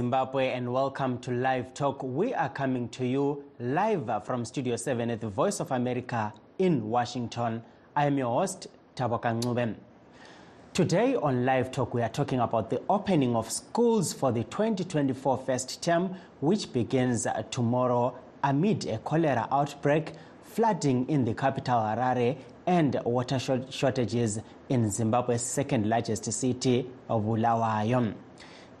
Zimbabwe, and welcome to Live Talk. We are coming to you live from Studio 7 at the Voice of America in Washington. I am your host, Taboka Ngube. Today on Live Talk, we are talking about the opening of schools for the 2024 first term, which begins tomorrow amid a cholera outbreak, flooding in the capital Harare, and water shortages in Zimbabwe's second largest city of Bulawayo.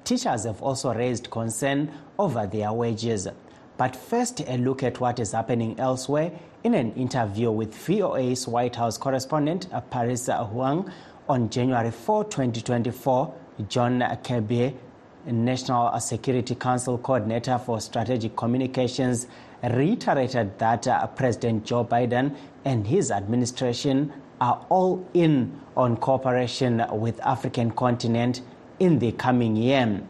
Teachers have also raised concern over their wages. But first, a look at what is happening elsewhere in an interview with VOA's White House correspondent Paris Huang on January 4, 2024. John Kirby, National Security Council coordinator for strategic communications, reiterated that uh, President Joe Biden and his administration are all in on cooperation with African continent in the coming year?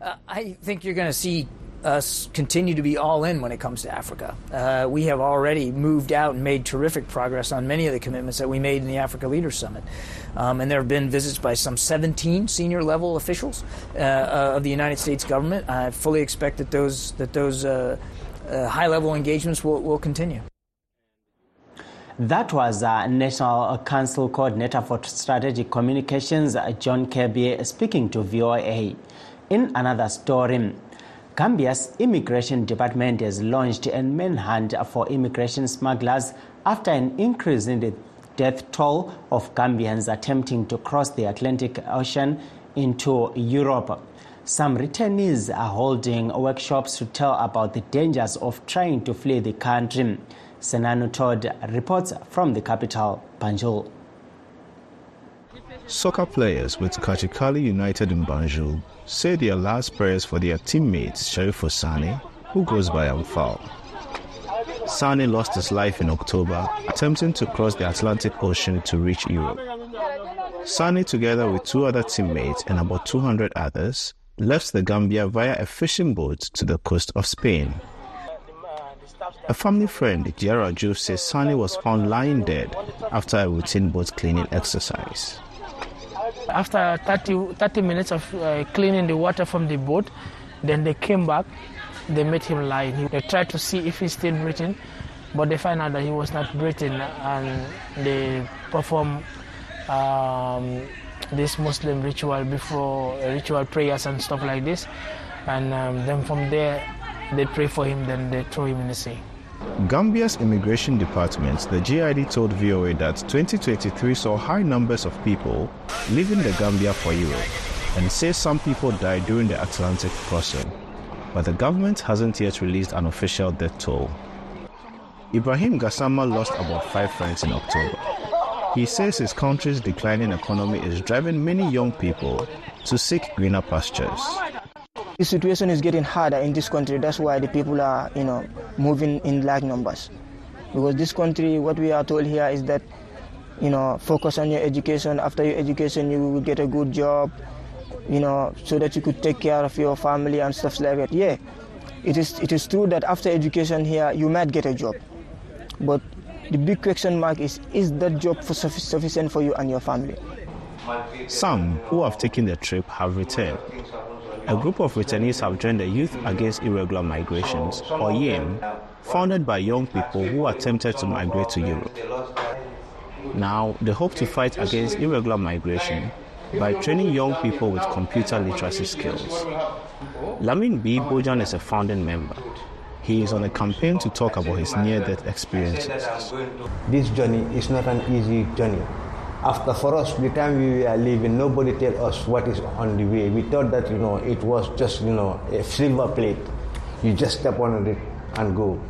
Uh, I think you're going to see us continue to be all in when it comes to Africa. Uh, we have already moved out and made terrific progress on many of the commitments that we made in the Africa Leaders Summit. Um, and there have been visits by some 17 senior level officials uh, uh, of the United States government. I fully expect that those, that those uh, uh, high level engagements will, will continue. That was uh, National Council Coordinator for Strategic Communications, uh, John Kirby, speaking to VOA. In another story, Gambia's Immigration Department has launched a manhunt for immigration smugglers after an increase in the death toll of Gambians attempting to cross the Atlantic Ocean into Europe. Some returnees are holding workshops to tell about the dangers of trying to flee the country. Senanu Todd reports from the capital, Banjul. Soccer players with Kachikali United in Banjul say their last prayers for their teammates Sheriff Sani, who goes by Amfal. Sani lost his life in October attempting to cross the Atlantic Ocean to reach Europe. Sani, together with two other teammates and about 200 others, left the Gambia via a fishing boat to the coast of Spain. A family friend, Gerard Juve, says Sani was found lying dead after a routine boat cleaning exercise. After 30, 30 minutes of uh, cleaning the water from the boat, then they came back. They met him lying. They tried to see if he's still breathing, but they found out that he was not breathing, and they performed um, this Muslim ritual before ritual prayers and stuff like this. And um, then from there, they pray for him, then they throw him in the sea. Gambia's immigration department, the GID, told VOA that 2023 saw high numbers of people leaving the Gambia for Europe and says some people died during the Atlantic crossing. But the government hasn't yet released an official death toll. Ibrahim Gassama lost about five friends in October. He says his country's declining economy is driving many young people to seek greener pastures. The situation is getting harder in this country. That's why the people are, you know, moving in large numbers. Because this country, what we are told here is that, you know, focus on your education. After your education, you will get a good job, you know, so that you could take care of your family and stuff like that. Yeah, it is. It is true that after education here, you might get a job, but the big question mark is: Is that job for sufficient for you and your family? Some who have taken the trip have returned a group of returnees have joined the Youth Against Irregular Migrations, or YIM, founded by young people who attempted to migrate to Europe. Now, they hope to fight against irregular migration by training young people with computer literacy skills. Lamin B. Bojan is a founding member. He is on a campaign to talk about his near death experiences. This journey is not an easy journey after for us the time we were leaving nobody tell us what is on the way. We thought that you know it was just you know a silver plate. You just step on it and go.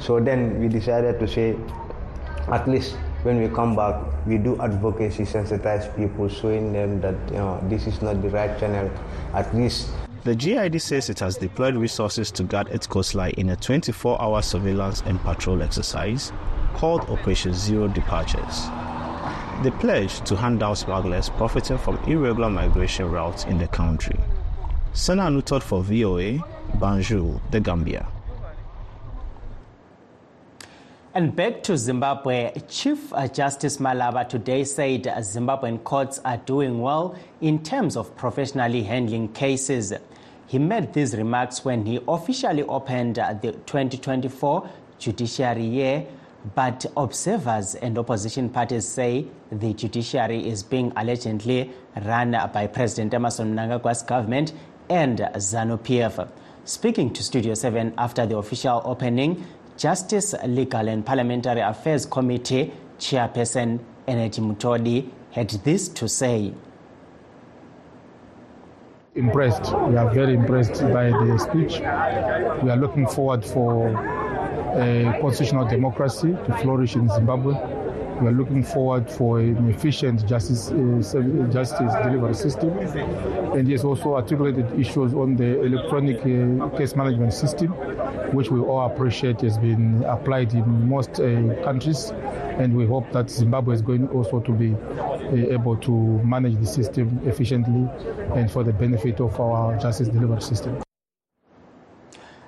So then we decided to say at least when we come back we do advocacy sensitize people showing them that you know this is not the right channel. At least the GID says it has deployed resources to guard its coastline in a 24 hour surveillance and patrol exercise called Operation Zero Departures. They pledged to hand out smugglers profiting from irregular migration routes in the country. Sana Anutot for VOA, Banjul, The Gambia. And back to Zimbabwe, Chief Justice Malaba today said Zimbabwean courts are doing well in terms of professionally handling cases. He made these remarks when he officially opened the 2024 judiciary year, but observers and opposition parties say the judiciary is being allegedly run by President Emmerson Mnangagwa's government and ZANU PF. Speaking to Studio 7 after the official opening, Justice, Legal and Parliamentary Affairs Committee Chairperson Energy Mutodi had this to say. Impressed. We are very impressed by the speech. We are looking forward for a constitutional democracy to flourish in Zimbabwe. We are looking forward for an efficient justice uh, justice delivery system, and he has also articulated issues on the electronic uh, case management system, which we all appreciate has been applied in most uh, countries, and we hope that Zimbabwe is going also to be able to manage the system efficiently and for the benefit of our justice delivery system.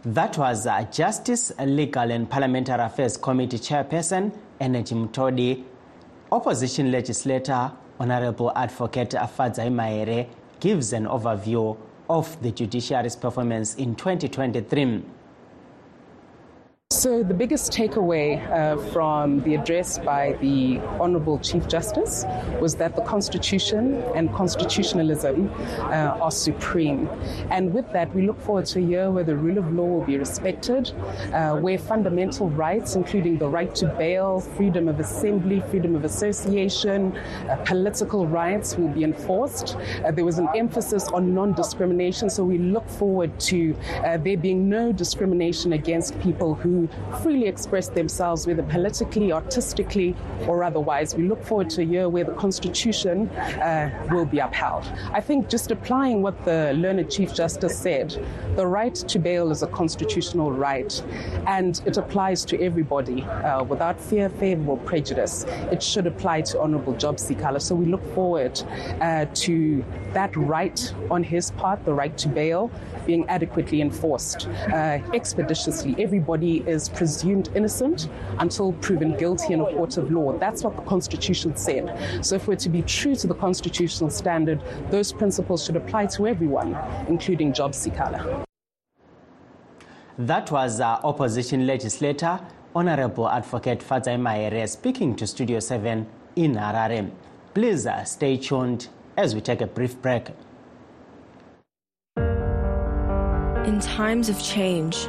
That was uh, Justice, Legal and Parliamentary Affairs Committee Chairperson Energy Mutodi. Opposition legislator Honorable Advocate Afadzai Mahere gives an overview of the judiciary's performance in 2023. So, the biggest takeaway uh, from the address by the Honorable Chief Justice was that the Constitution and constitutionalism uh, are supreme. And with that, we look forward to a year where the rule of law will be respected, uh, where fundamental rights, including the right to bail, freedom of assembly, freedom of association, uh, political rights, will be enforced. Uh, there was an emphasis on non discrimination, so we look forward to uh, there being no discrimination against people who freely express themselves, whether politically, artistically, or otherwise. We look forward to a year where the Constitution uh, will be upheld. I think just applying what the learned Chief Justice said, the right to bail is a constitutional right, and it applies to everybody uh, without fear, favor, or prejudice. It should apply to Honorable Job Sikhala. So we look forward uh, to that right on his part, the right to bail, being adequately enforced uh, expeditiously. Everybody is presumed innocent until proven guilty in a court of law. That's what the Constitution said. So, if we're to be true to the constitutional standard, those principles should apply to everyone, including Job Sikhala. That was uh, opposition legislator, Honorable Advocate Fadzayi Mahere, speaking to Studio 7 in Harare. Please uh, stay tuned as we take a brief break. In times of change,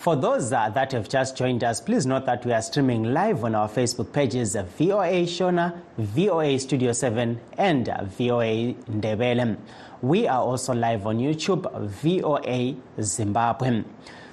For those uh, that have just joined us, please note that we are streaming live on our Facebook pages VOA Shona, VOA Studio 7, and VOA Ndebele. We are also live on YouTube, VOA Zimbabwe.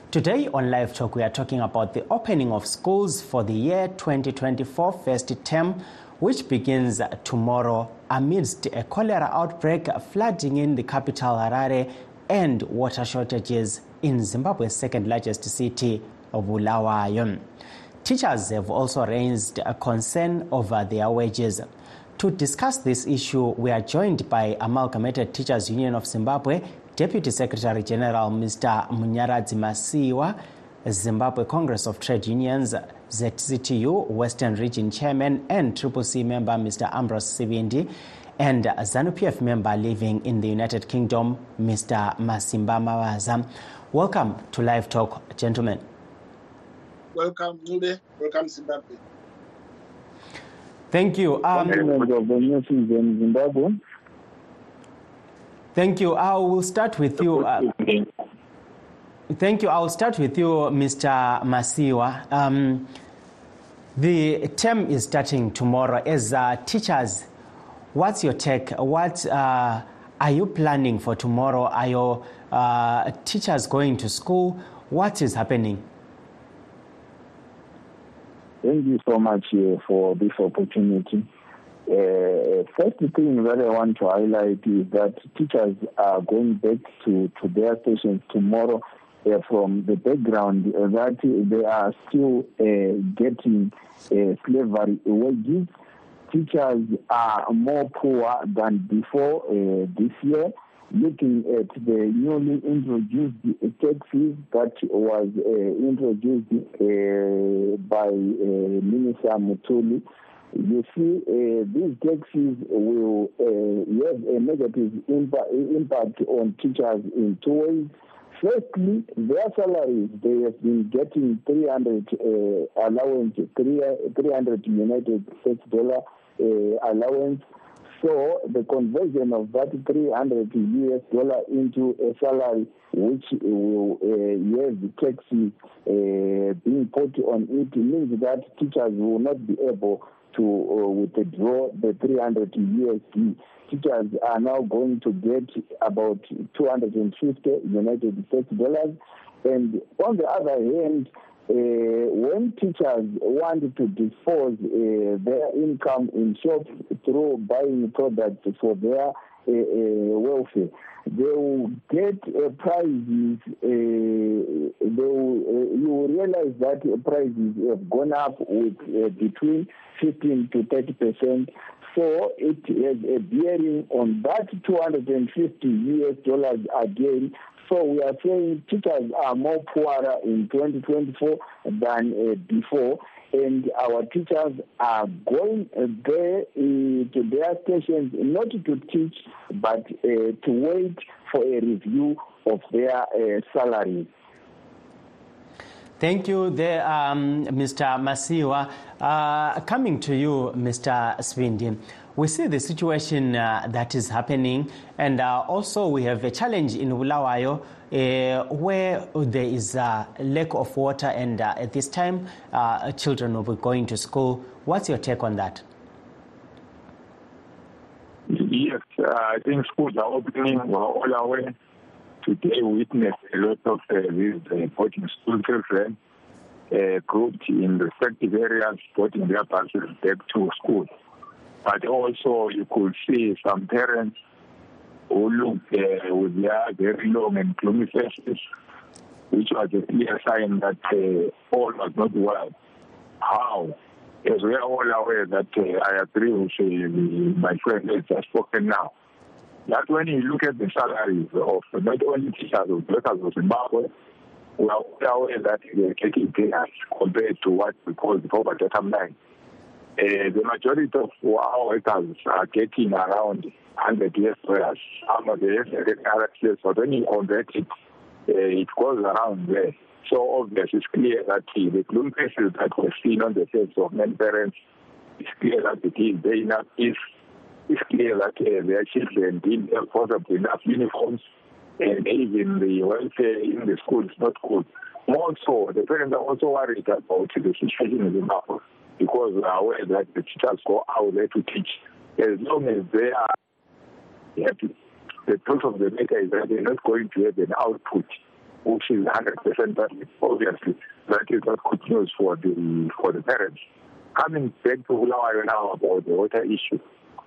Today on Live Talk, we are talking about the opening of schools for the year 2024 first term, which begins tomorrow amidst a cholera outbreak flooding in the capital Harare and water shortages in Zimbabwe's second largest city, of Bulawayo. Teachers have also raised a concern over their wages. To discuss this issue, we are joined by Amalgamated Teachers Union of Zimbabwe, Deputy Secretary General Mr. Munyaradzi Masiwa, Zimbabwe Congress of Trade Unions, ZCTU Western Region Chairman and Triple C member Mr. Ambrose Sibindi, and ZANU-PF member living in the United Kingdom, Mr. Masimba Mavaza. Welcome to Live Talk, gentlemen. Welcome, Nube. Welcome, Zimbabwe. Thank you. Um, Government of the new season, Zimbabwe. Thank you. I will start with you. Uh, thank you. I will start with you, Mr. Masiwa. Um, the term is starting tomorrow. As uh, teachers, what's your take? What uh, are you planning for tomorrow? Are your uh, teachers going to school? What is happening? Thank you so much uh, for this opportunity. Uh, first thing that I want to highlight is that teachers are going back to, to their stations tomorrow uh, from the background that they are still uh, getting uh, slavery wages. Teachers are more poor than before uh, this year. Looking at the newly introduced taxes that was uh, introduced uh, by uh, Minister Mthuli, you see, uh, these taxes will uh, have a negative impact, impact on teachers in two ways. Firstly, their salaries, they have been getting 300 uh, allowance, 300 United States dollar allowance. So the conversion of that 300 US dollar into a salary which will uh, have the taxes uh, being put on it means that teachers will not be able to uh, withdraw the 300 USD. Teachers are now going to get about 250 United States dollars. And on the other hand, uh, when teachers want to dispose uh, their income in shops through buying products for their uh, uh welfare, they will get uh, prices. Uh, they will, you will realize that prices have gone up with between 15 to 30 percent. So it has a bearing on that 250 US dollars again so we are saying teachers are more poorer in 2024 than uh, before, and our teachers are going uh, there uh, to their stations not to teach, but uh, to wait for a review of their uh, salaries. Thank you, there, um, Mr. Masiwa. Uh, coming to you, Mr. Sibindi we see the situation uh, that is happening, and uh, also we have a challenge in Bulawayo uh, where there is a lack of water, and uh, at this time, uh, children will be going to school. What's your take on that? Yes, uh, I think schools are opening. All aware. Today, we witnessed a lot of these boarding school children grouped in the respective areas, putting their buses back to school but also you could see some parents who looked uh, with their very long and gloomy faces, which was a clear sign that uh, all was not well. How? As we are all aware that uh, I agree with uh, my friend that has spoken now, that when you look at the salaries of not only teachers of workers of Zimbabwe, we are all aware that they are taking pay compared to what we call the poverty line. Uh, the majority of our workers are getting around 100 US dollars. Some of the RXS, but when you convert it, uh, it goes around there. So obviously it's clear that the gloom faces that we've seen on the face of many parents, it's clear that it is there enough. It's, it's clear that uh, their children didn't have enough uniforms and even the welfare in the school is not good. More so, the parents are also worried about the situation in Zimbabwe because we are aware that the teachers go out there to teach. As long as they are happy, the truth of the matter is that they're not going to have an output which is 100% but obviously that is not good news for the for the parents. Coming back to Bulawayo now about the water issue,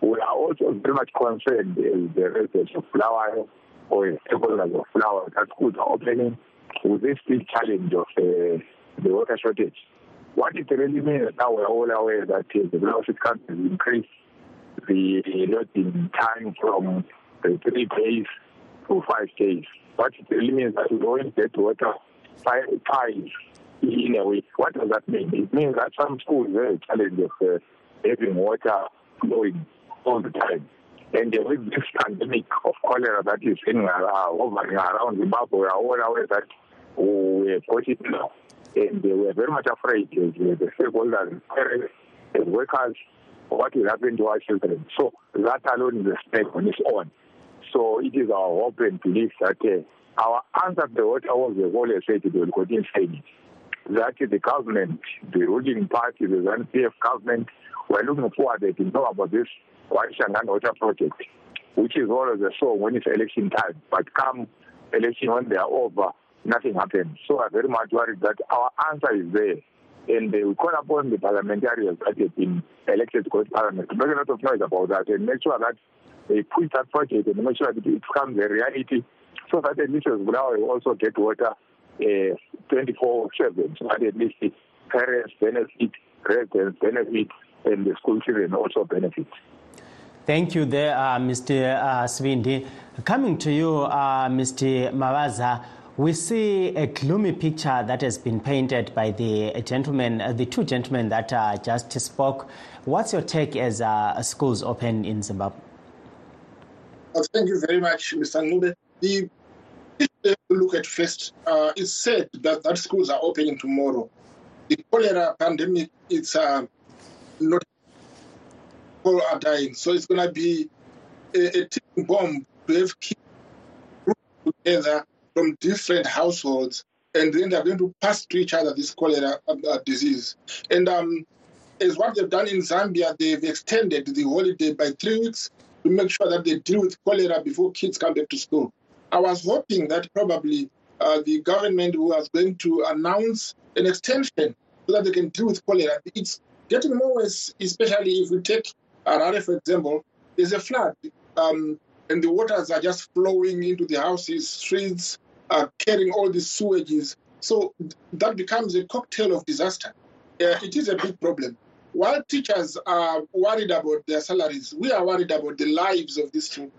we are also very much concerned as the residents of Bulawayo or stakeholders of Bulawayo that schools are opening with this big challenge of uh, the water shortage. What it really means now we're all aware that uh, the velocity count has increased the loading time from three days to five days. What it really means that we don't get water five times in a week. What does that mean? It means that some schools have a challenge of uh, having water flowing all the time. And uh, with this pandemic of cholera that is in, uh, hovering around Zimbabwe, we are all aware that we have got it and they were very much afraid. The stakeholders, parents, and workers, what will happen to our children. So that alone is a step on its own. So it is our hope and belief that uh, our answer to what I was always said, they will continue saying it, that the government, the ruling party, the ZANU-PF government, were looking forward to know about this Gwayi-Shangani water project, which is always a song when it's election time. But come election when they are over, nothing happened. So I'm very much worried that our answer is there. And uh, we call upon the parliamentarians that have been elected to go to parliament to make a lot of noise about that and make sure that they push that project and make sure that it becomes a reality so that at least Bulawayo will also get water uh, 24 7 so that at least the parents benefit, residents benefit, and the school children also benefit. Thank you there, uh, Mr. Uh, Sibindi. Coming to you, uh, Mr. Mavaza, we see a gloomy picture that has been painted by the gentlemen, uh, the two gentlemen that uh, just spoke. What's your take as uh, schools open in Zimbabwe? Uh, thank you very much, Mr. Ngube. The look at first, uh, it's said that, that schools are opening tomorrow. The cholera pandemic, it's uh, not people are dying, so it's going to be a, a ticking bomb to have kids together from different households, and then they're going to pass to each other this cholera uh, disease. And um, as what they've done in Zambia, they've extended the holiday by three weeks to make sure that they deal with cholera before kids come back to school. I was hoping that probably uh, the government was going to announce an extension so that they can deal with cholera. It's getting more worse, especially if we take Harare, for example. There's a flood, um, and the waters are just flowing into the houses, streets, uh, carrying all these sewages. So that becomes a cocktail of disaster. Uh, it is a big problem. While teachers are worried about their salaries, we are worried about the lives of these children.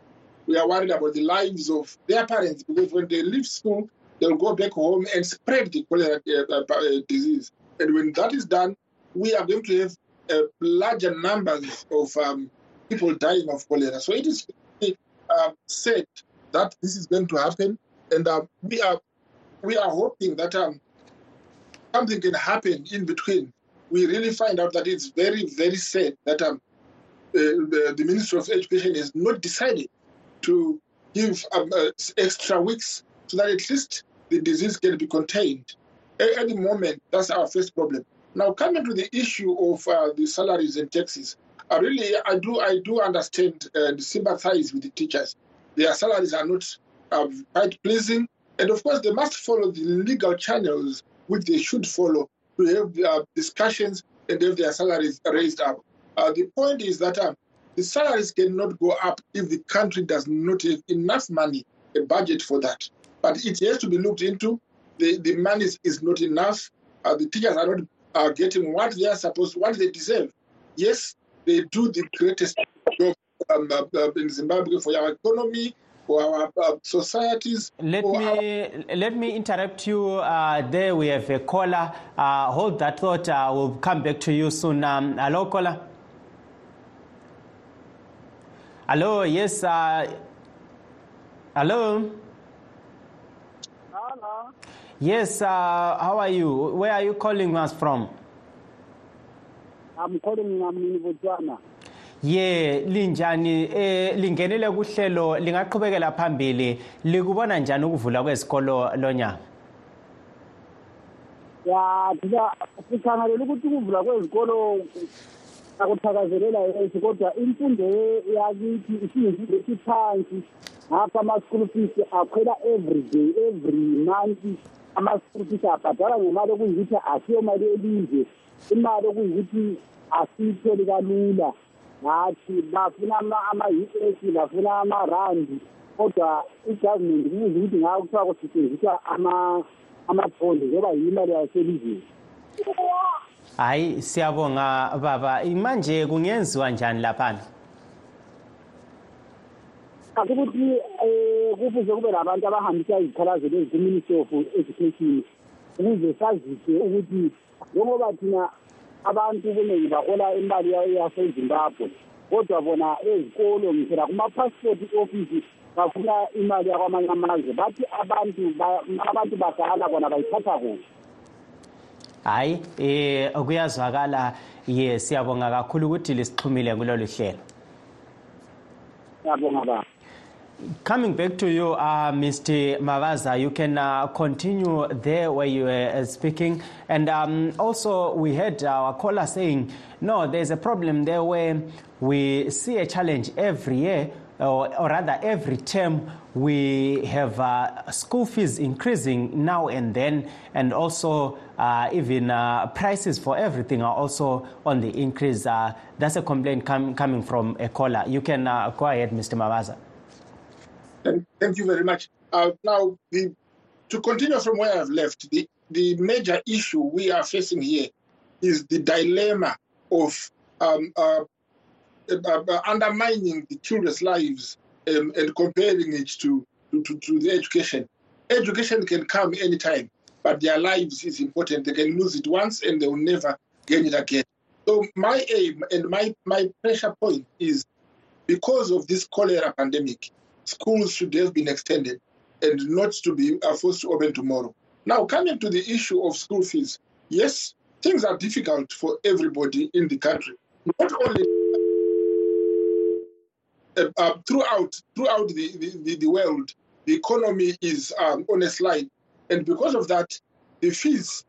We are worried about the lives of their parents because when they leave school, they'll go back home and spread the cholera uh, uh, disease. And when that is done, we are going to have uh, larger numbers of um, people dying of cholera. So it is uh, said that this is going to happen, and uh, we are we are hoping that um, something can happen in between. We really find out that it's very very sad that um, the, the Ministry of Education has not decided to give um, uh, extra weeks so that at least the disease can be contained. At any moment, that's our first problem. Now, coming to the issue of uh, the salaries and taxes, I really, I do, I do understand and sympathize with the teachers. Their salaries are not uh, quite pleasing, and of course, they must follow the legal channels which they should follow to have their discussions and have their salaries raised up. Uh, the point is that um, the salaries cannot go up if the country does not have enough money, a budget for that. But it has to be looked into. The, the money is not enough. Uh, the teachers are not uh, getting what they are supposed, what they deserve. Yes, they do the greatest job um, uh, in Zimbabwe for our economy, for our uh, societies. Let me our... let me interrupt you. Uh, there we have a caller. Uh, hold that thought. we'll come back to you soon. Um, hello, caller. Hello, yes. Uh, hello. Hello. Yes, uh, how are you? Where are you calling us from? I'm calling from Botswana. Ye linjani eh lingenele kuhlelo lingaqhubekela phambili likubona njani ukuvula kwezikolo lonyaka ya thina sikhangelela ukuthi ukuvula kwezikolo akuthakazelela yethu kodwa imfundo yakithi isiyimfundo esiphansi. Ngapha ama-school fees akhwela every day every month. Ama-school fees abhadala ngemali okuyikuthi asiyo mali elizwe imali okuyikuthi asiyitholi kalula. Ngathi bafuna ama-us bafuna amarandi kodwa igovernment kubuza ukuthi ngako kuthiwa kusetshenziswa amabhondi njengoba yimali yaselizweni. Hayi siyabonga baba. Manje kungenziwa njani laphana? Akukuthi um kufuze kube nabantu abahambisa izikhalazo lezi ku-ministry of education ukuze sazise ukuthi njengoba thina abantu kuningi bahola imali yasezimbabwe. Kodwa bona ezikolo ngisela kuma-passport office bafuna imali yakwamanye amazwe. Bathi abantu abantu badala bona bayithatha kuhle hayi eh kuyazwakala ye siyabonga kakhulu ukuthi lisixhumile kulolu hlelo. Ngiyabonga baba. Coming back to you, uh, Mr. Mavaza, you can uh, continue there where you were uh, speaking. And um, also, we heard our caller saying, no, there's a problem there where we see a challenge every year, or, or rather, every term, we have uh, school fees increasing now and then, and also uh, even uh, prices for everything are also on the increase. Uh, that's a complaint com- coming from a caller. You can uh, go ahead, Mr. Mavaza. Thank, thank you very much. Uh, now, the, to continue from where I've left, the, the major issue we are facing here is the dilemma of um, uh, uh, uh, undermining the children's lives um, and comparing it to, to, to, to the education. Education can come anytime, but their lives is important. They can lose it once and they will never gain it again. So my aim and my, my pressure point is because of this cholera pandemic, schools should have been extended and not to be uh, forced to open tomorrow. Now, coming to the issue of school fees, yes, things are difficult for everybody in the country. Not only uh, uh, throughout throughout the, the, the world, the economy is um, on a slide, and because of that, the fees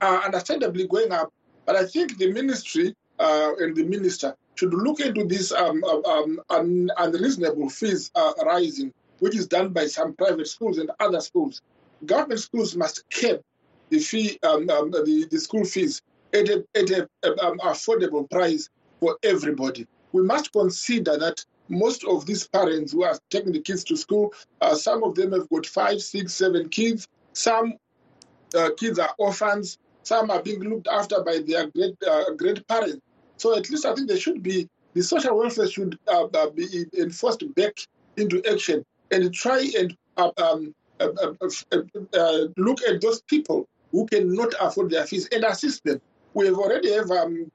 are understandably going up. But I think the ministry uh, and the minister should look into this um, um, un- unreasonable fees uh, rising, which is done by some private schools and other schools. Government schools must cap the fee, um, um, the, the school fees at an um, affordable price for everybody. We must consider that most of these parents who are taking the kids to school, uh, some of them have got five, six, seven kids. Some uh, kids are orphans. Some are being looked after by their great uh, grandparents. So at least I think there should be the social welfare should uh, uh, be enforced back into action and try and uh, um, uh, uh, uh, look at those people who cannot afford their fees and assist them. We have already have um,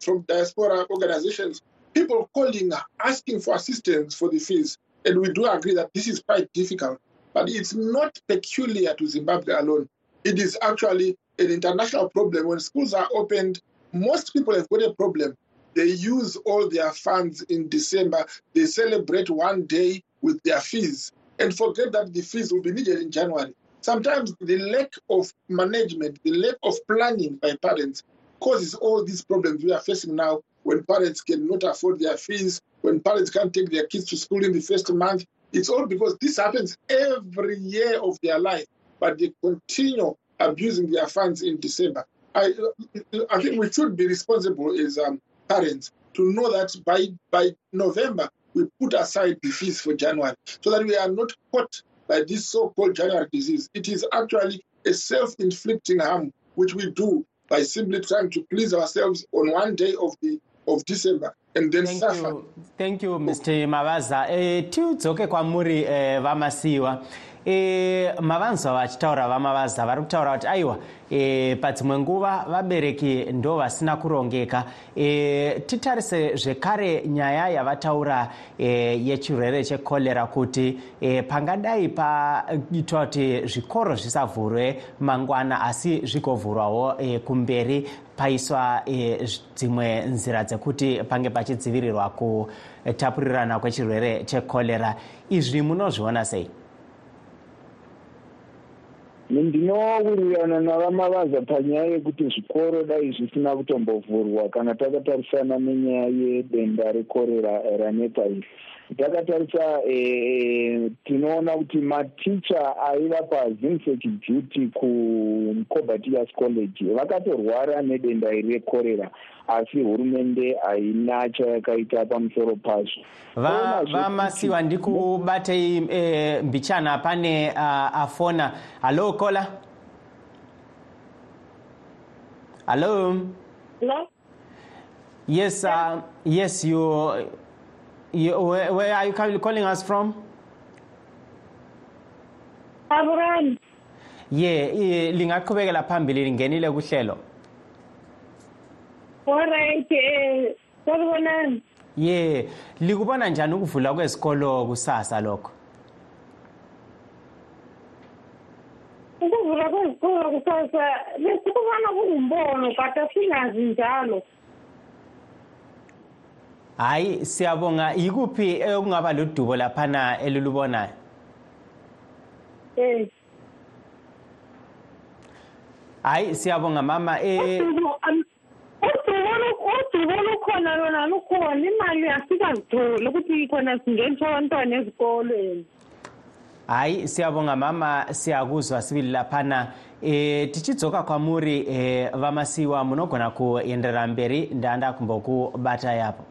from diaspora organizations people calling asking for assistance for the fees, and we do agree that this is quite difficult. But it's not peculiar to Zimbabwe alone. It is actually an international problem. When schools are opened, most people have got a problem. They use all their funds in December. They celebrate one day with their fees and forget that the fees will be needed in January. Sometimes the lack of management, the lack of planning by parents causes all these problems we are facing now when parents cannot afford their fees, when parents can't take their kids to school in the first month. It's all because this happens every year of their life, but they continue abusing their funds in December. I, I think we should be responsible as um, parents to know that by, by November, we put aside the fees for January so that we are not caught by this so-called January disease. It is actually a self-inflicting harm, which we do by simply trying to please ourselves on one day of the of December and then Thank suffer. you, thank you Mr. Mavaza. E, tiudzoke kwamuri e, vamasiwa e, mavanzwa vachitaura vamavaza vari kutaura kuti aiwa e, padzimwe nguva vabereki ndo vasina kurongeka. E, titarise zvekare nyaya yavataura e, yechirwere chekorera kuti e, pangadai paitwa kuti zvikoro zvisavhurwe mangwana asi zvigovhurwawo e, kumberi paiswa e, dzimwe nzira dzekuti pange pachidzivirirwa kutapurirana kwechirwere chekorera izvi munozviona sei ndinowirirana navamavaza panyaya yekuti zvikoro dai zvisina kutombovhurwa kana takatarisana nenyaya yedenda rekorera ranetsa iri takatarisa eh, tinoona kuti maticha aiva pazinsec duty kumcobatias college. Vakatorwara nedenda iri rekorera asi hurumende haina chayakaita pamusoro pazvo. Va- vamasiwa ndikubatei e, mbichana pane uh, afona. Hallo kola? Hallo Hello? yes uh, yes you, you where, where are you calling- us from Abraham. ye yeah, lingaqhubekela phambili lingenile kuhlelo Alright, eh, sakubonani. ye likubona njani ukuvula kwezikolo kusasa lokho Ukuvula kwezikolo kusasa besikubona kungumbono but asingazi njalo hayi siyabonga. Yikuphi okungaba ludubo laphana elulubonayo eh. Hayi siyabonga mama. Eh udubo am- udubo lu- udubo lukhona lona lukhona. Imali asikazitholi ukuthi khona singenisa abantwana ezikolweni. Hayi siyabonga mama. Siyakuzwa sibili laphana. E tichidzoka kwamuri e, vamasiwa munogona kuenderera mberi ndanda kumbokubata yapo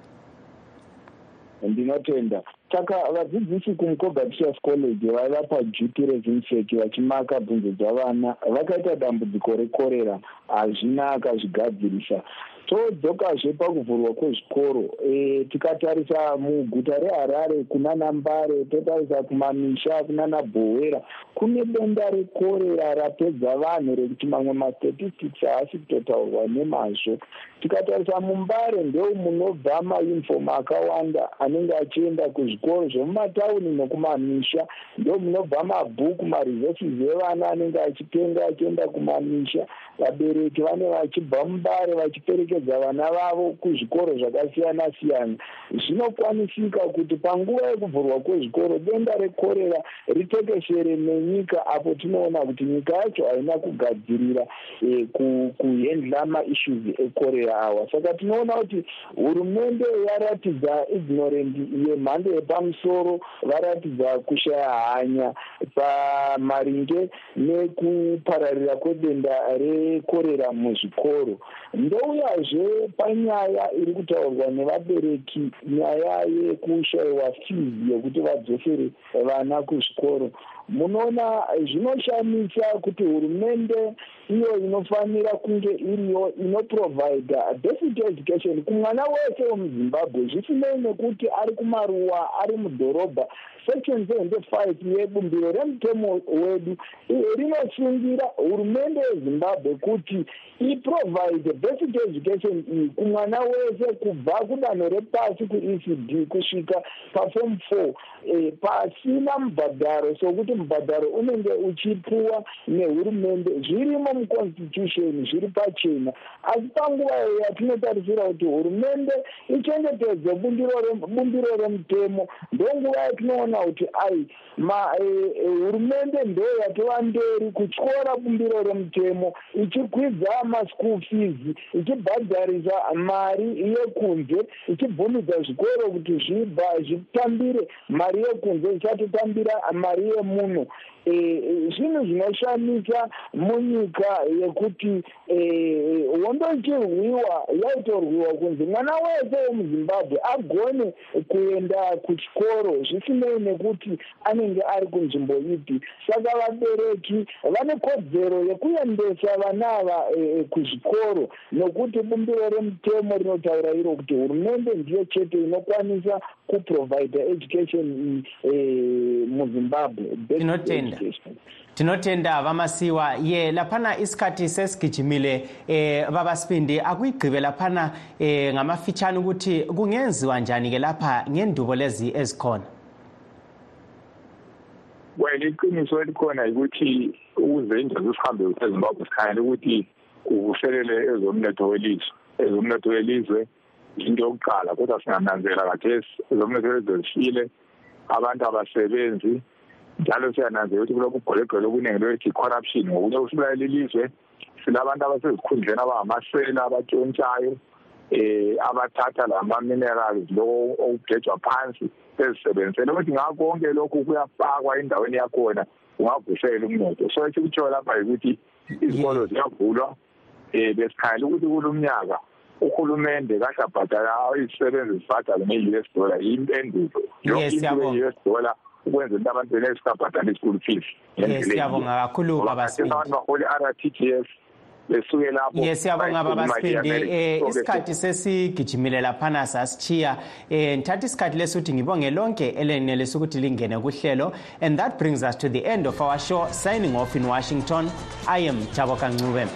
ndinotenda. Saka vadzidzisi kumukoba teachers college vaiva paduty rezinseki vachimaka bvunzo dzavana. Vakaita dambudziko rekorera hazvinaka zvigadzirisa todzokazve pakuvhurwa kwezvikoro. E, tikatarisa muguta reharare kunana mbare totarisa kumamisha kunana bhowera kune denda rekorera rapedza vanhu rekuti mamwe mastatistics haasi kutotaurwa nemazvo. Tikatarisa mumbare ndeu munobva mauniform akawanda anenge achienda kuzvikoro zvemumatauni nokumamisha. Ndo munobva mabhuku maresources evana anenge achitenga achienda kumamisha. Vabereki vane vachibva mumbare vachiperekedza vana vavo kuzvikoro zvakasiyana siyana zvinokwanisika kuti panguva yekuvhurwa kwezvikoro denda rekorera ritekeshere nenyika apo tinoona kuti nyika yacho haina kugadzirira ku- kuhendla maissues ekorera awa saka tinoona kuti hurumende yaratidza ignorant yemhando yepamusoro varatidza kushaya hanya pamaringe nekupararira kwedenda rekorera muzvikoro. Ndouyazve panyaya iri kutaurwa nevabereki nyaya yekushayiwa fees yekuti vadzosere vana kuzvikoro. Munoona zvinoshamisa kuti hurumende iyo inofanira kunge iriyo inoprovhaidha basic education kumwana wese wemuzimbabwe zvisinei nekuti ari kumaruwa ari mudhorobha. Section seventy five yebumbiro remutemo wedu rinosungira hurumende yezimbabwe kuti iprovhaidhe basic education iyi kumwana wese kubva kudanho repasi kuecd kusvika pafom four. Eh, pasina mubhadharo sokuti mubhadharo unenge uchipuwa nehurumende. Zvirimo muconstitution zviri pachena asi panguva iyo yatinotarisira kuti hurumende ichengetedze bumbiro rem- bumbiro remutemo. Ndonguva yatinoona kuti ai eh, eh, hurumende ndo yatova mberi kutyora bumbiro remutemo ichikwidza maschool fees ichibhadharisa mari yekunze ichibvumidza zvikoro kuti zvitambire mari yekunze zvisatotambira mari yemuno zvinhu zvinoshamisa munyika yekuti eh, hondo ichirwiwa yaitorwiwa kunzi mwana wese wemuzimbabwe agone kuenda kuchikoro zvisinei nekuti anenge ari kunzvimbo ipi. Saka vabereki vane kodzero yekuendesa vana ava eh, kuzvikoro nokuti bumbiro remutemo rinotaura iro kuti hurumende ndiyo chete inokwanisa kuprovhaidha education eh, muzimbabwe. Basic Tinotenda. tinotenda vamasiwa. Ye laphana isikhathi sesigijimile eh babasibindi akuyigqibe laphana eh ngamafitshane ukuthi kungenziwa njani ke lapha ngendubo lezi ezikhona? Wena iqiniso elikhona yikuthi ukuze indawo sihambe ezimbabwe sikhangele ukuthi kuvuselele ezomnotho welizwe. Ezomnotho welizwe into yokuqala kodwa singananzela kathesi. Ezomnotho welizwe zifile abantu abasebenzi njalo siyananzela ukuthi kulokhu ugqwelegqwele okuningi lwe-corruption ngokunye kusibulalela ilizwe silabantu abasezikhundleni abangamasela abatshontshayo eh abathatha lama minerals lo okugejwa phansi ezisebenzele ukuthi ngakonke lokhu kuyafakwa endaweni yakhona ungavusela umnotho. So ethi kutsho lapha ukuthi izikolo ziyavulwa eh besikhayela ukuthi kulumnyaka uhulumende kahle abhadala izisebenzi zibhadala nge-us dollar yimpendulo. Yonke into ye-us dollar ukwenzela ukuthi abantu benele sikabhadala i-school fees Yes, siyabonga kakhulu baba Sibindi. abantu bahole i-r t g s besuke lapho ye siyabonga baba bayikhuluma sibindi i-America. eh So-ke, isikhathi sesigijimile laphana sasichiya eh ngithatha isikhathi lesuthi ngibonge lonke elenelisa ukuthi lingene kuhlelo. And that brings us to the end of our show signing off in washington. I am jabo kancube.